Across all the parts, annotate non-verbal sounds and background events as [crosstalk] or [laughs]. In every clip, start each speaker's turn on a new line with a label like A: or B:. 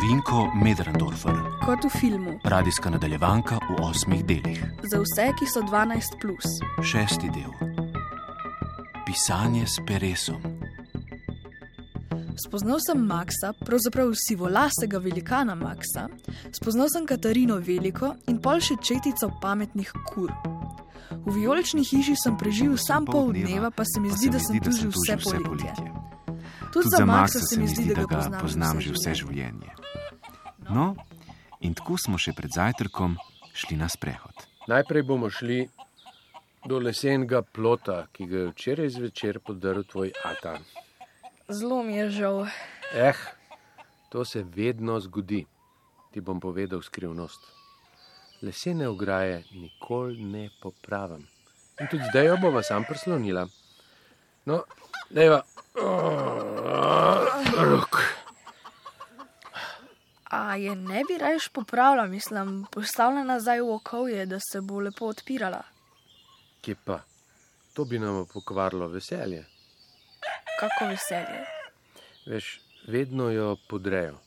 A: Vinko Medrendorfer,
B: Kot v filmu,
A: radijska nadaljevanka v osmih delih.
B: za vse, ki so 12. Plus.
A: Šesti del. Pisanje s peresom.
B: Spoznal sem Maxa, pravzaprav sivolasega velikana Maxa, spoznal sem Katarino Veliko in pol še četico pametnih kur. V vijolični hiši sem preživel sam pol dneva, pa se mi zdi, da sem tu že vse poletje. Tudi za Maxa se mi zdi, da ga poznam
A: že vse življenje. No, in tako smo še pred zajtrkom šli na sprehod.
C: Najprej bomo šli do lesenega plota, ki ga je včeraj zvečer podaril tvoj ata.
B: Zelo mi je žal.
C: Eh, to se vedno zgodi. Ti bom povedal skrivnost. Lesene ograje nikoli ne popravim. In tudi zdaj jo bova sam prislonila. No, deva. Rok.
B: A je ne bi rajš popravila, mislim, postavila nazaj v okolje, da se bo lepo odpirala.
C: Kje pa? To bi nam pokvarilo veselje.
B: Kako veselje.
C: Veš, vedno jo podrejo.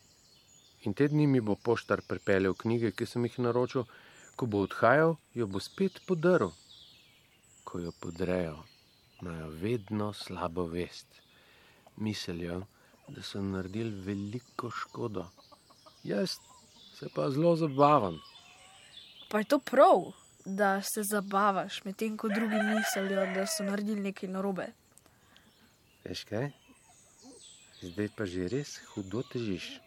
C: In te dni mi bo poštar pripeljal knjige, ki sem jih naročil, ko bo odhajal, jo bo spet podaril. Ko jo podrejo, imajo vedno slabo vest. Mislijo, da so naredili veliko škodo. Jaz se pa zelo zabavam.
B: Pa je to prav, da se zabavaš, medtem ko drugi mislijo, da so naredili nekaj narobe.
C: Veš kaj? Zdaj pa že res hudo težiš.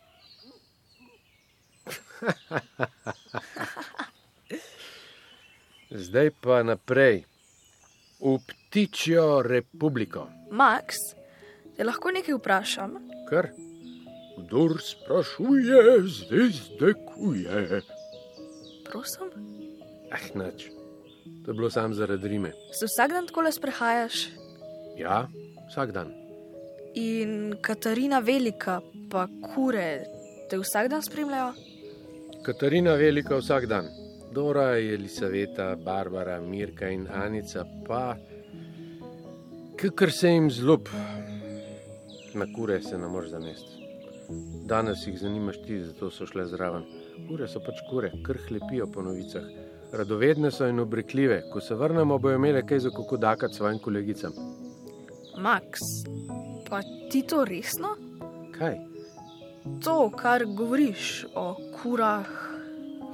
C: [laughs] Zdaj pa naprej. V ptičjo republiko.
B: Max, te lahko nekaj vprašam?
C: Kar? Kdor sprašuje, zvezde kuje.
B: Prosim.
C: Ah, nič. To je bilo samo zaradi rime.
B: Se vsak dan tako le sprehajaš?
C: Ja, vsak dan.
B: In Katarina Velika, pa kure, te vsak dan spremljajo?
C: Katarina Velika vsak dan. Dora, Elisaveta, Barbara, Mirka in Anica pa, kar se jim zlub, na kure se ne moreš zanesti. Danes jih zanimaš ti, zato so šle zraven. Kure so pač kure, kar hlepijo po novicah. Radovedne so in obrekljive, ko se vrnemo, bojo imele kaj za kako dakati svojim kolegicam.
B: Max, pa ti to resno?
C: Kaj?
B: To, kar govoriš o kurah,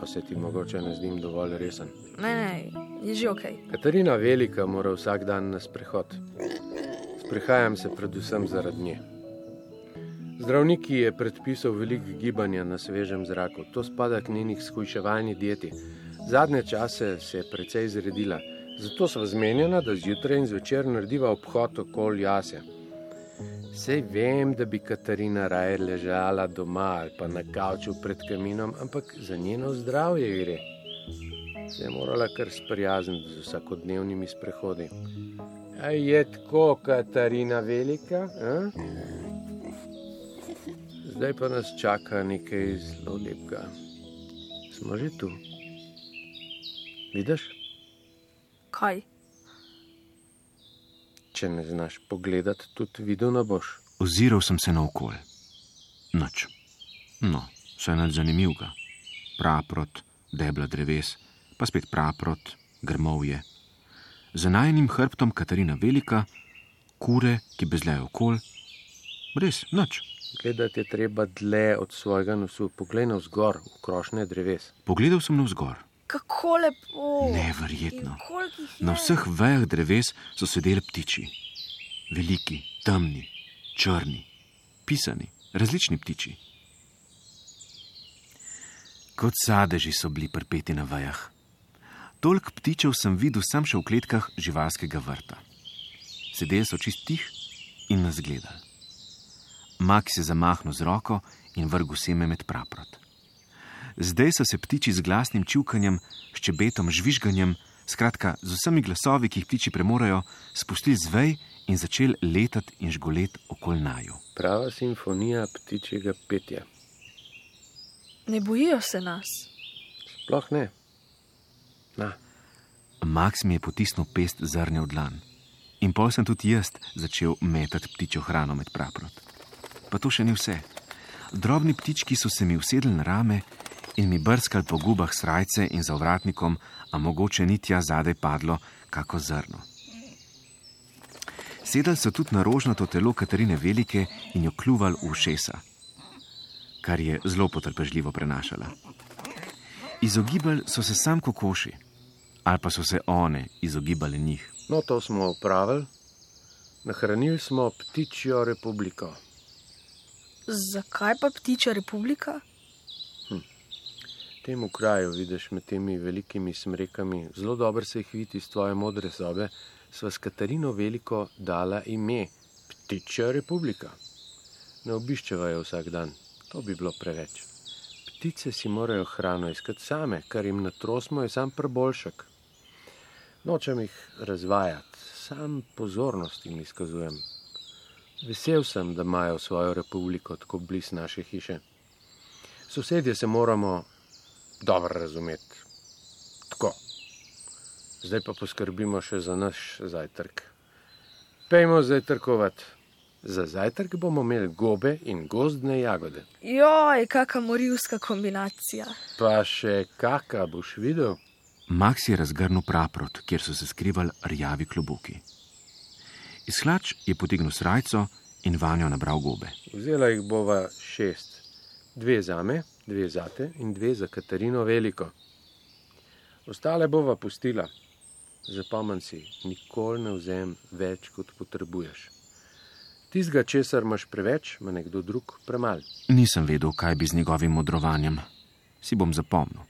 C: Pa se ti mogoče ne zdim dovolj resen.
B: ne, ne, je že ok.
C: Katarina Velika mora vsak dan na sprehod. Sprehajam se predvsem zaradi nje. Zdravnik ji je predpisal veliko gibanja na svežem zraku, to spada k njenih skuševalni dieti. Zadnje čase se je precej zredila, zato sva zmenjena, da zjutraj in zvečer narediva obhod okoli jase. Sej vem, da bi Katarina raje ležala doma ali pa na kavču pred kaminom, ampak za njeno zdravje gre. Se je morala kar sprijazniti z vsakodnevnimi sprehodi. A je tako, Katarina Velika? A? Zdaj pa nas čaka nekaj zelo lepega. Smo že tu. Vidiš,
B: Kaj?
C: če ne znaš pogledati, tudi videl ne boš.
A: Oziral sem se naokol. Noč. No, vse nad zanimivega. Praprot, debla dreves, pa spet praprot, grmovje. Za najnim hrbtom Katarina Velika, kure, ki bezlejo okol. Res, noč.
C: Gledati je treba dlje od svojega nosu. Poglej na vzgor, v krošne dreves.
A: Pogledal sem navzgor.
B: Kako lepo.
A: Neverjetno. Na vseh vejah dreves so sedeli ptiči. Veliki, temni, črni, pisani, različni ptiči. Kot sadeži so bili pripeti na vejah. Tolk ptičev sem videl sam še v kletkah živalskega vrta. Sedeli so čist tih in nas gledali. Mak se zamahnil z roko in vrgel seme med praprot. Zdaj so se ptiči z glasnim čivkanjem, ščebetom, žvižganjem, skratka z vsemi glasovi, ki jih ptiči premorajo, spustili z vej in začeli letati in žgolet okol naju.
C: Prava simfonija ptičjega petja.
B: Ne bojijo se nas.
C: Sploh ne. Na,
A: Max mi je potisnil pest zrne v dlan in pol sem tudi jaz začel metati ptičjo hrano med praprot. Pa to še ni vse. Drobni ptički so se mi usedli na rame in mi brskali po gubah srajce in za vratnikom, a mogoče ni tja zadaj padlo kako zrno. Sedeli so tudi na rožnato telo Katarine Velike in jo kljuvali v šesa, kar je zelo potrpežljivo prenašala. Izogibali so se sam kokoši, ali pa so se one izogibale njih.
C: No, to smo upravili. Nahranili smo ptičjo republiko.
B: Zakaj pa ptičja republika?
C: V tem kraju, vidiš med temi velikimi smrekami, zelo dobro se jih vidi iz tvoje modre sobe, sva s Katarino Veliko dala ime Ptičja republika. Ne obiščeva jo vsak dan, to bi bilo preveč. Ptice si morajo hrano iskati same, kar jim na trosmo je sam preboljšek. Nočem jih razvajati, sam pozornost jim izkazujem. Vesel sem, da imajo svojo republiko tako blizu naše hiše. Sosedje se moramo dobro razumeti. Tako. Zdaj pa poskrbimo še za naš zajtrk. Pejmo zajtrkovati. Za zajtrk bomo imeli gobe in gozdne jagode.
B: Joj, kakšna morilska kombinacija.
C: Pa še kaka boš videl?
A: Max je razgrnil praprot, kjer so se skrivali rjavi klobuki. Iz hlač je potegnil srajco in vanjo nabral gobe.
C: Vzela jih bova šest. Dve za me, dve za te in dve za Katarino Veliko. Ostale bova pustila. Zapomni si, nikoli ne vzem več, kot potrebuješ. Tistega, česar imaš preveč, ima nekdo drug premal.
A: Nisem vedel, kaj bi z njegovim modrovanjem. Si bom zapomnil.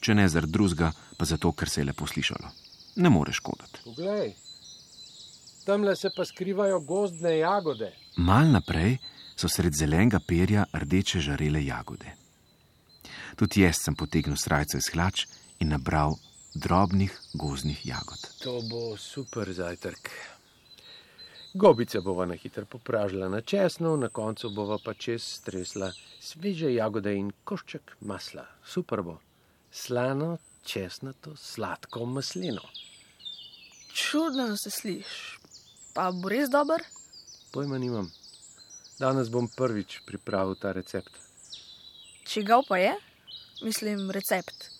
A: Če ne zaradi drugega, pa zato, ker se je lepo slišalo. Ne moreš škoditi.
C: Poglej, tamle se pa skrivajo gozdne jagode.
A: Mal naprej so sred zelenega perja rdeče žarele jagode. Tudi jaz sem potegnil srajco iz hlač in nabral drobnih gozdnih jagod.
C: To bo super zajtrk. Gobice bova na hitro popražila na česnu, na koncu bova pa čez stresla sveže jagode in košček masla. Super bo. Slano, česnato, sladko maslino.
B: Čudno se sliši. Pa bo res dober?
C: Pojma nimam. Danes bom prvič pripravil ta recept.
B: Čigav pa je? Mislim, recept.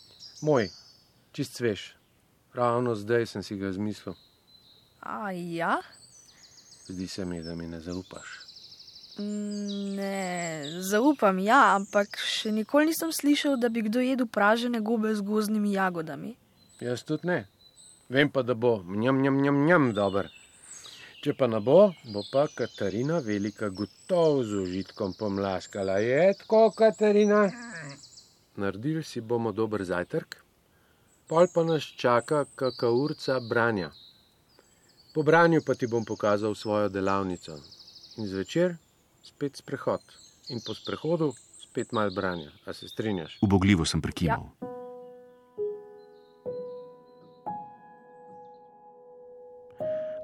C: Moj, čist svež. Ravno zdaj sem si ga zmislil.
B: A ja?
C: Zdi se mi, da mi ne zaupaš.
B: Mm, Ne, zaupam, ja, ampak še nikoli nisem slišal, da bi kdo jedel pražene gobe z gozdnimi jagodami.
C: Jaz tudi ne. Vem pa, da bo mnjam, mnjam, mnjam, mnjam dober. Če pa ne bo, bo pa Katarina Velika gotovo z užitkom pomlaskala. Je tako, Katarina? Naredili si bomo dober zajtrk, pol pa nas čaka kakaurca branja. Po branju pa ti bom pokazal svojo delavnico. In zvečer spet sprehod. In po sprehodu spet mal branja. A se strinjaš?
A: Ubogljivo sem prekimal. Ja.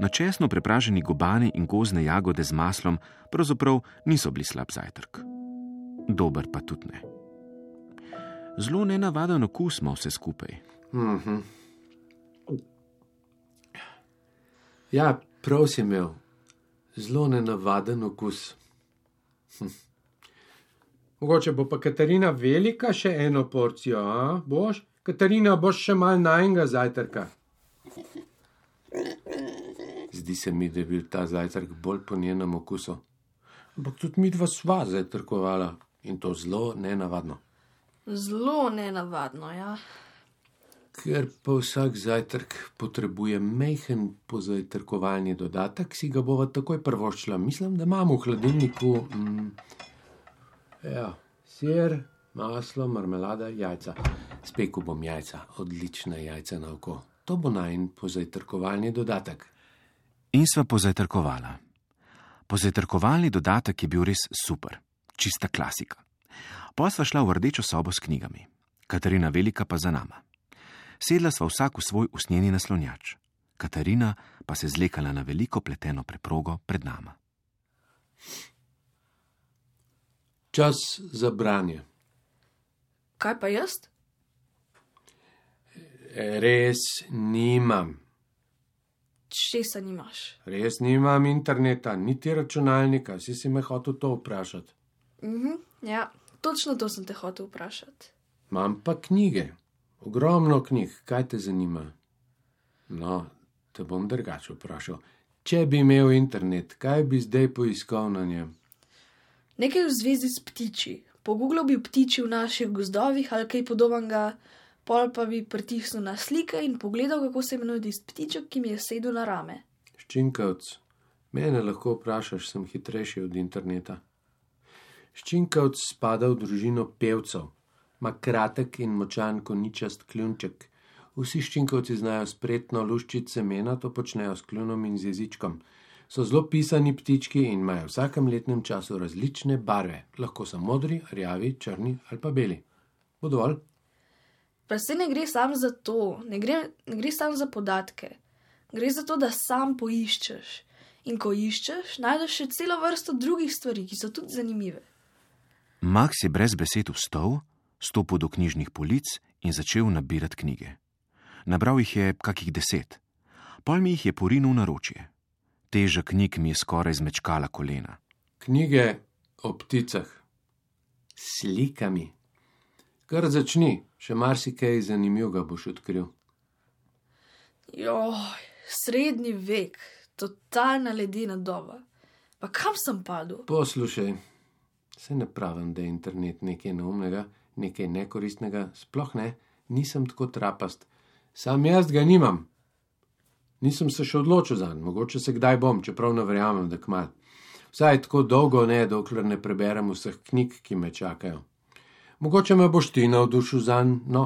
A: Na česno prepraženi gobani in gozne jagode z maslom pravzaprav niso bili slab zajtrk. Dober pa tudi ne. Zelo nenavaden okus ima vse skupaj.
C: Mhm. Ja, prav si imel. Zelo nenavaden okus. Hm. Mogoče bo pa Katarina velika še eno porcijo, a boš? Katarina, boš še mal najnega zajtrka. Zdi se mi, da je bil ta zajtrk bolj po njenem okusu. Ampak tudi mi dva sva zajtrkovala in to zelo nenavadno.
B: Zelo nenavadno, ja.
C: Ker pa vsak zajtrk potrebuje mehen pozajtrkovalni dodatek, si ga bova takoj prvoščila. Mislim, da imamo v hladilniku mm, ja, sir, maslo, marmelada, jajca. Spekel bom jajca, odlična jajca na oko. To bo najn pozajtrkovalni dodatek.
A: In sva pozajtrkovala. Pozajtrkovalni dodatek je bil res super, čista klasika. Pa sva šla v rdečo sobo s knjigami, Katarina Velika pa za nama. Sedla sva vsak v svoj usnjeni naslonjač, Katarina pa se zlekala na veliko pleteno preprogo pred nama.
C: Čas za branje.
B: Kaj pa jaz?
C: Res nimam.
B: Česa nimaš?
C: Res nimam interneta, niti računalnika, si si me hotel to vprašati.
B: Mhm, ja, točno to sem te hotel vprašati.
C: Imam pa knjige, ogromno knjig, kaj te zanima. No, te bom drugače vprašal. Če bi imel internet, kaj bi zdaj poiskal na njem?
B: Nekaj v zvezi s ptiči. Pogooglal bi ptiči v naših gozdovih ali kaj podobnega, pol pa bi pritisnil na slike in pogledal, kako se imenuje tisti ptiček, ki mi je sedel na rame.
C: Ščinkavc, mene lahko vprašaš, sem hitrejši od interneta. Ščinkavc spada v družino pevcev, ima kratek in močan koničast kljunček. Vsi ščinkavci znajo spretno luščiti semena, to počnejo s kljunom in z jezičkom. So zelo pisani ptički in imajo v vsakem letnem času različne barve, lahko so modri, rjavi, črni ali pa beli. Bo dovolj?
B: Pa se ne gre sam za to, ne gre, ne gre sam za podatke. Gre za to, da sam poiščeš. In ko iščeš, najdeš še celo vrsto drugih stvari, ki so tudi zanimive.
A: Max je brez besed vstal, stopil do knjižnih polic in začel nabirati knjige. Nabral jih je kakih deset, pol mi jih je porinil na ročje. Teža knjig mi je skoraj zmečkala kolena.
C: Knjige o pticah, slikami. Kar začni, še marsikaj zanimivega boš odkril.
B: Joj, srednji vek, totalna ledena doba. Pa kam sem padel?
C: Poslušaj, se ne pravim, da je internet nekaj neumnega, nekaj nekoristnega, sploh ne, nisem tako trapast. Sam jaz ga nimam. Nisem se še odločil za njega, mogoče se kdaj bom, čeprav ne verjamem, da kmal. Vsaj tako dolgo ne, dokler ne preberem vseh knjig, ki me čakajo. Mogoče me boš ti navdušil za no,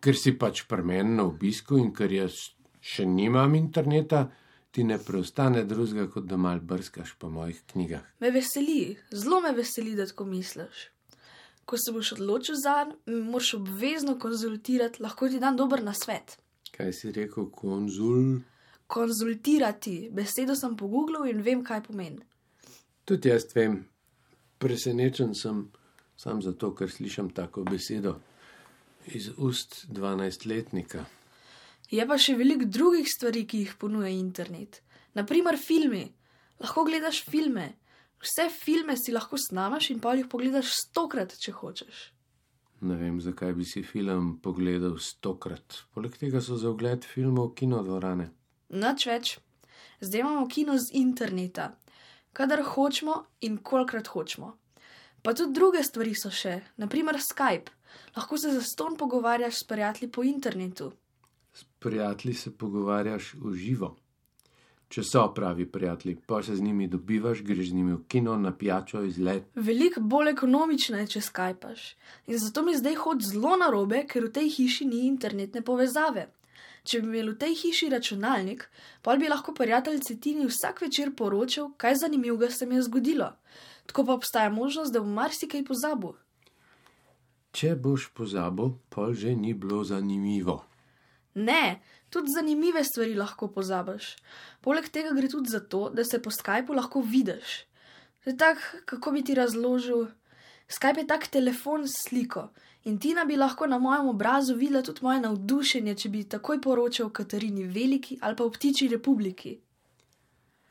C: ker si pač pri meni na obisku in ker jaz še nimam interneta, ti ne preostane drugega, kot da mal brskaš po mojih knjigah.
B: Me veseli, zelo me veseli, da tako misliš. Ko se boš odločil za njega, moraš obvezno konzultirati, lahko ti dam dober nasvet.
C: Kaj si rekel, konzul?
B: Konzultirati, besedo sem pogooglil in vem, kaj pomeni.
C: Tudi jaz vem, presenečen sem sam zato, ker slišim tako besedo iz ust 12-letnika.
B: Je pa še veliko drugih stvari, ki jih ponuja internet. Naprimer, filmi. Lahko gledaš filme. Vse filme si lahko snamaš in pa jih pogledaš stokrat, če hočeš.
C: Ne vem, zakaj bi si film pogledal stokrat. Poleg tega so za ogled filmov kinodvorane.
B: Noč več. Zdaj imamo kino z interneta, kadar hočemo in kolikrat hočemo. Pa tudi druge stvari so še, naprimer Skype. Lahko se za ston pogovarjaš s prijatelji po internetu.
C: S prijatelji se pogovarjaš v živo. Če so pravi prijatelji, pa se z njimi dobivaš, greš z njimi v kino, na pijačo, izlet.
B: Veliko bolj ekonomično je, če skajpaš. In zato mi zdaj hod zelo narobe, ker v tej hiši ni internetne povezave. Če bi imel v tej hiši računalnik, pa bi lahko prijateljici Tini vsak večer poročal, kaj zanimivega se mi je zgodilo. Tako pa obstaja možnost, da bom marsikaj pozabil.
C: Če boš pozabil, pol že ni bilo zanimivo.
B: Ne, tudi zanimive stvari lahko pozabiš. Poleg tega gre tudi za to, da se po Skypu lahko vidiš. Je tako, kako bi ti razložil. Skype je tak telefon s sliko in Tina bi lahko na mojem obrazu videla tudi moje navdušenje, če bi takoj poročal Katarini Veliki ali pa o Ptiči republiki.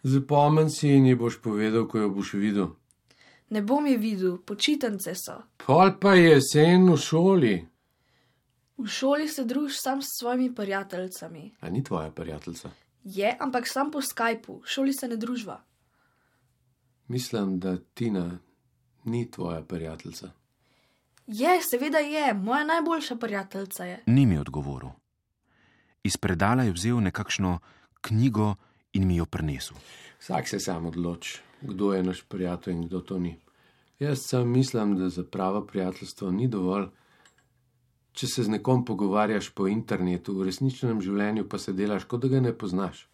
C: Zapomen si in ji boš povedal, ko jo boš videl.
B: Ne bom je videl, počitnice so.
C: Pol pa je jesen v šoli.
B: V šoli se družiš sam s svojimi prijateljicami.
C: A ni tvoja prijateljica?
B: Je, ampak sam po Skypu, v šoli se ne družba.
C: Mislim, da Tina ni tvoja prijateljica.
B: Je, seveda je, moja najboljša prijateljica je.
A: Ni mi odgovoril. Iz predala je vzel nekakšno knjigo in mi jo prinesel.
C: Vsak se sam odloči, kdo je naš prijatelj in kdo to ni. Jaz sam mislim, da za pravo prijateljstvo ni dovolj, če se z nekom pogovarjaš po internetu, v resničnem življenju pa se delaš, kot da ga ne poznaš.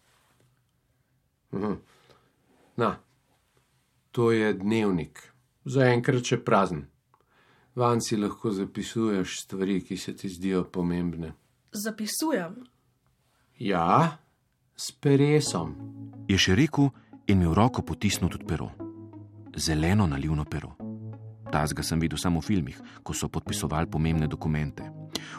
C: Mhm. Na, to je dnevnik, zaenkrat še prazen. Van si lahko zapisuješ stvari, ki se ti zdijo pomembne.
B: Zapisujem.
C: Ja, s peresom.
A: Je še rekel in mi v roko potisnil tudi pero. Zeleno nalivno pero. Tazga sem videl samo v filmih, ko so podpisovali pomembne dokumente.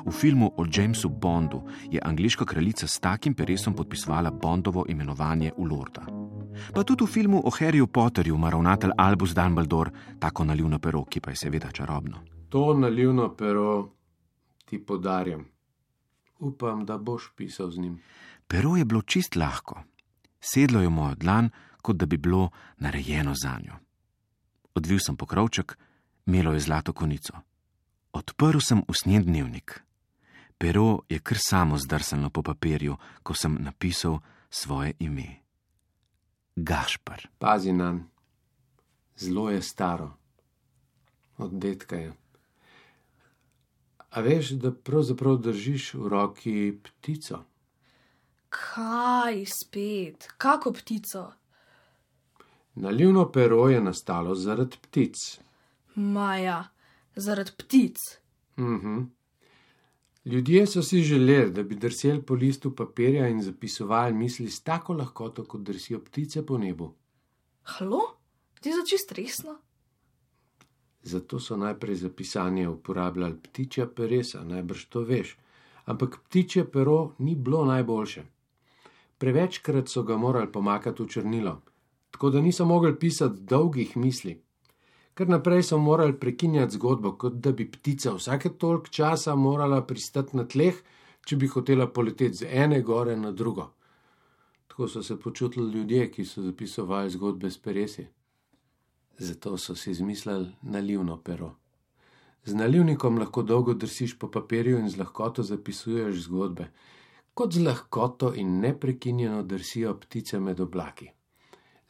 A: V filmu o Jamesu Bondu je angliška kraljica s takim peresom podpisovala Bondovo imenovanje v Lorda. Pa tudi v filmu o Harryju Potterju ima ravnatelj Albus Dumbledore tako nalivno pero, ki pa je seveda čarobno.
C: To nalivno pero ti podarjam. Upam, da boš pisal z njim.
A: Pero je bilo čist lahko. Sedlo je v mojo dlan, kot da bi bilo narejeno za njo. Odvil sem pokrovček, imelo je zlato konico. Odprl sem usnjen dnevnik. Pero je kar samo zdrsalo po papirju, ko sem napisal svoje ime. Gašpar.
C: Pazi na zelo je staro, od detka je. A veš, da pravzaprav držiš v roki ptico?
B: Kaj spet, kako ptico?
C: Nalivno pero je nastalo zaradi ptic.
B: Maja, zaradi ptic.
C: Mhm. Ljudje so si želeli, da bi drseli po listu papirja in zapisovali misli s tako lahkoto, kot drsijo ptice po nebu.
B: Halo, ti za čist resno?
C: Zato so najprej za pisanje uporabljali ptičja peresa, najbrž to veš. Ampak ptičje pero ni bilo najboljše. Prevečkrat so ga morali pomakati v črnilo, tako da niso mogli pisati dolgih misli. Ker naprej so morali prekinjati zgodbo, kot da bi ptica vsake toliko časa morala pristati na tleh, če bi hotela poleteti z ene gore na drugo. Tako so se počutili ljudje, ki so zapisovali zgodbe s peresi. Zato so si izmislili nalivno pero. Z nalivnikom lahko dolgo drsiš po papirju in z lahkoto zapisuješ zgodbe, kot z lahkoto in neprekinjeno drsijo ptice med oblaki.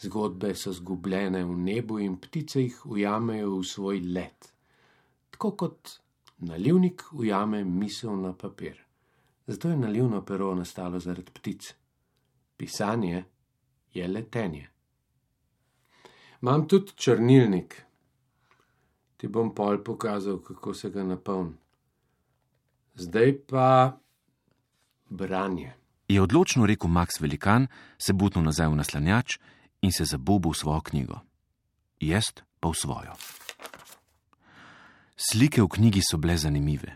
C: Zgodbe so zgubljene v nebu in ptice jih ujamejo v svoj let. Tako kot nalivnik ujame misel na papir. Zato je nalivno pero nastalo zaradi ptic. Pisanje je letenje. Imam tudi črnilnik. Ti bom pol pokazal, kako se ga napolni. Zdaj pa branje.
A: Je odločno rekel Max Velikan, se butnil nazaj v naslanjač in se zabobil v svojo knjigo. Jaz pa v svojo. Slike v knjigi so bile zanimive.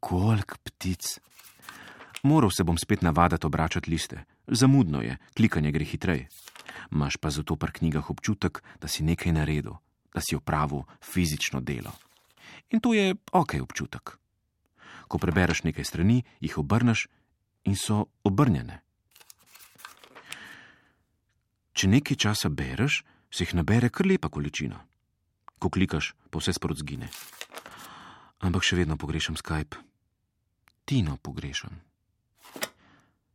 A: Kolik ptic. Moral se bom spet navaditi obračati liste. Zamudno je, klikanje gre hitreje. Maš pa zato pri knjigah občutek, da si nekaj naredil, da si opravil fizično delo. In to je ok občutek. Ko prebereš nekaj strani, jih obrneš in so obrnjene. Če nekaj časa bereš, se jih nabere kar lepa količina. Ko klikaš, pa vse sprot zgine. Ampak še vedno pogrešam Skype. Tino pogrešam.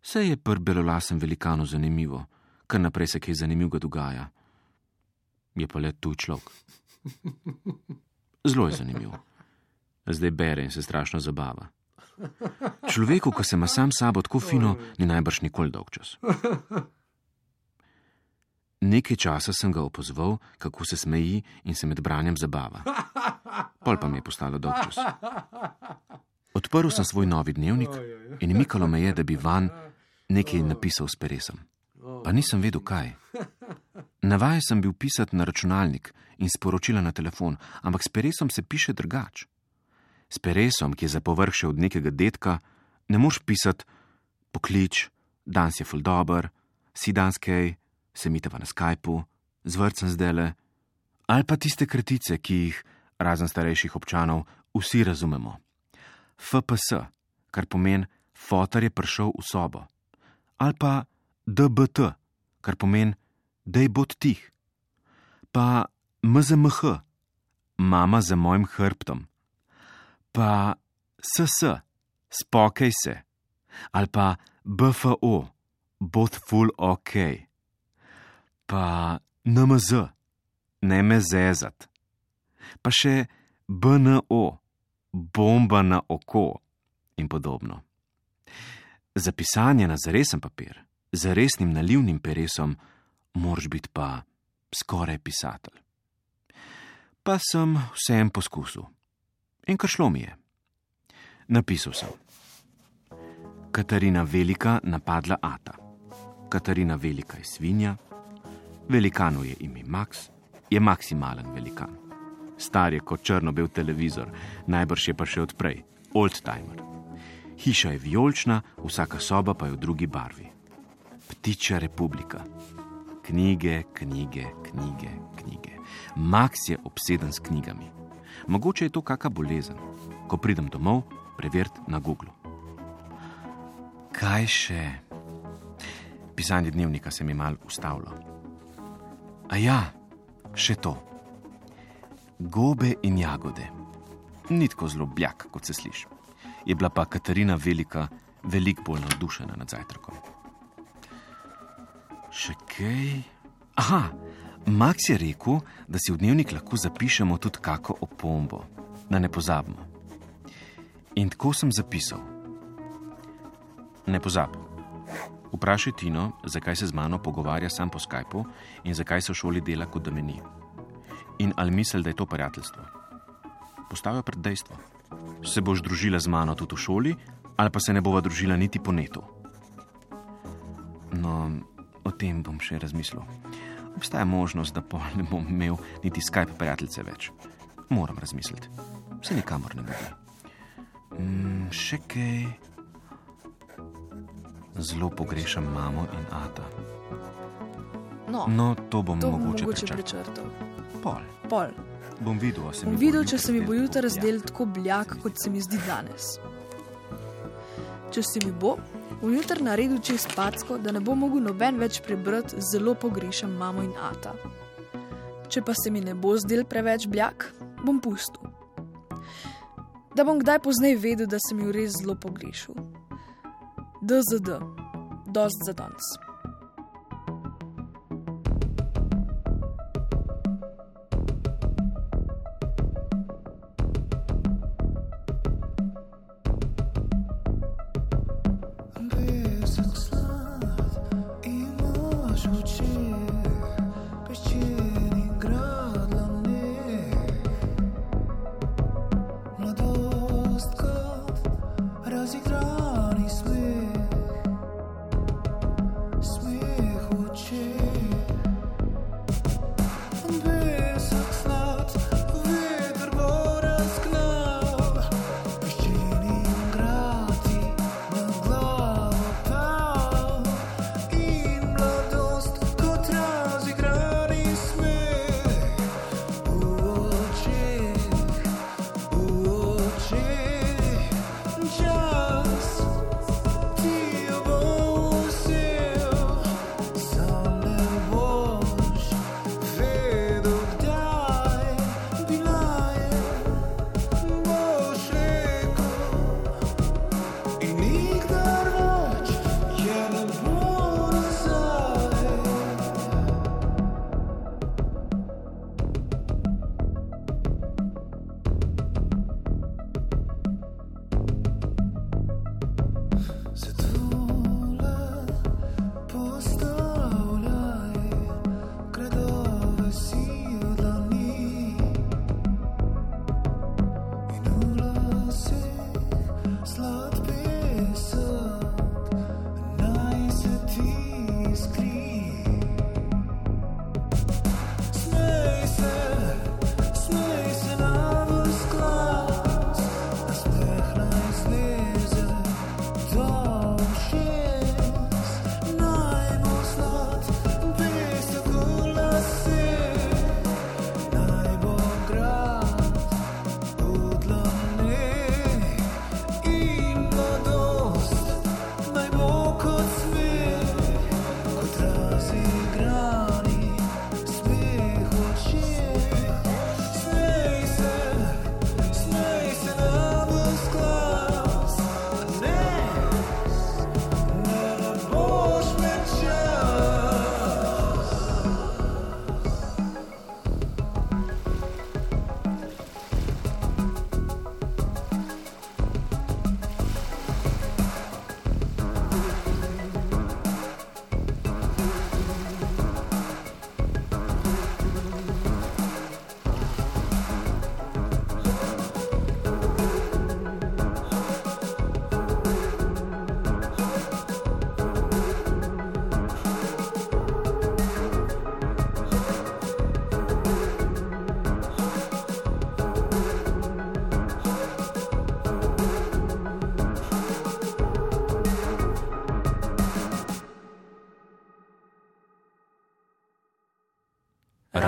A: Vse je pri belolasem velikanu zanimivo, kar naprej se kaj zanimivega dogaja. Je pa le tuj človek. Zelo je zanimiv. Zdaj bere in se strašno zabava. Človeku, ki se ima sam sabo tako fino, ni najbrž nikoli dolg čas. Nekaj časa sem ga opozval, kako se smeji in se med branjem zabava. Pol pa mi je postalo čas. Odprl sem svoj novi dnevnik in mikalo me je, da bi van nekaj napisal s peresom. Pa nisem vedel, kaj. Navajen sem bil pisati na računalnik in sporočila na telefon, ampak s peresom se piše drugače. S peresom, ki je za povrh še od nekega detka, ne moš pisati poklič, danes je fuldober, si danskej, se miteva na Skypu, zvrcem zdele, ali pa tiste kratice, ki jih, razen starejših občanov, vsi razumemo. FPS, kar pomeni, fotor je prišel v sobo, ali pa DBT, kar pomeni, da je bod tih, pa MZMH, mama za mojim hrbtom, pa SS, spokaj se, ali pa BFO, bod full ok, pa NMZ, ne me zezat, pa še BNO, bomba na oko in podobno. Za pisanje na zaresen papir, z resnim nalivnim peresom, moraš biti pa skoraj pisatelj. Pa sem vsem poskusil in kar šlo mi je. Napisal sem: Katarina Velika napadla Ata. Katarina Velika je svinja, velikanu je ime Max, je maksimalen velikan. Star je kot črno-bel televizor, najbrž je pa še odprej, old timer. Hiša je vijolična, vsaka soba pa je v drugi barvi. Ptičja republika. Knjige, knjige, knjige, knjige. Max je obseden s knjigami. Mogoče je to kakšna bolezen. Ko pridem domov, preveriti na Google. Kaj še? Pisanje dnevnika se mi mal ustavlja. A ja, še to. Gobe in jagode. Ni tako zelo bljak, kot se sliši. Je bila pa Katarina Velika veliko bolj navdušena nad zajtrkom. Še kaj? Aha, Max je rekel, da si v dnevnik lahko zapišemo tudi kako opombo, da ne pozabimo. In tako sem zapisal. Ne pozabi. Vprašaj Tino, zakaj se z mano pogovarja sam po Skypu in zakaj se v šoli dela kot da meni. In ali misli, da je to prijateljstvo? Postavijo pred dejstvo. Se boš družila z mano tudi v šoli, ali pa se ne bova družila niti po netu. No, o tem bom še razmislil. Obstaja možnost, da pa ne bom imel niti Skype prijateljice več. Moram razmisliti. Se nikamor ne bodi. Mm, še kaj. Zelo pogrešam mamo in ata.
D: No,
A: No, to bom
D: to
A: mogoče,
D: mogoče
A: prečakal.
D: prečrtal.
A: Pol.
D: Pol.
A: Bom videl, se
D: Bom
A: bo
D: videl, če se mi bo jutri razdel tako bljak, kot se mi zdi danes. Če se mi bo, bom jutri naredil čez packo, da ne bo mogel noben več prebrati, zelo pogrešam mamo in ata. Če pa se mi ne bo zdel preveč bljak, bom pustil. Da bom kdaj pozneje vedel, da sem jo res zelo pogrešal. DZD, dost za danes.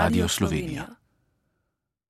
A: Radio Slovenija.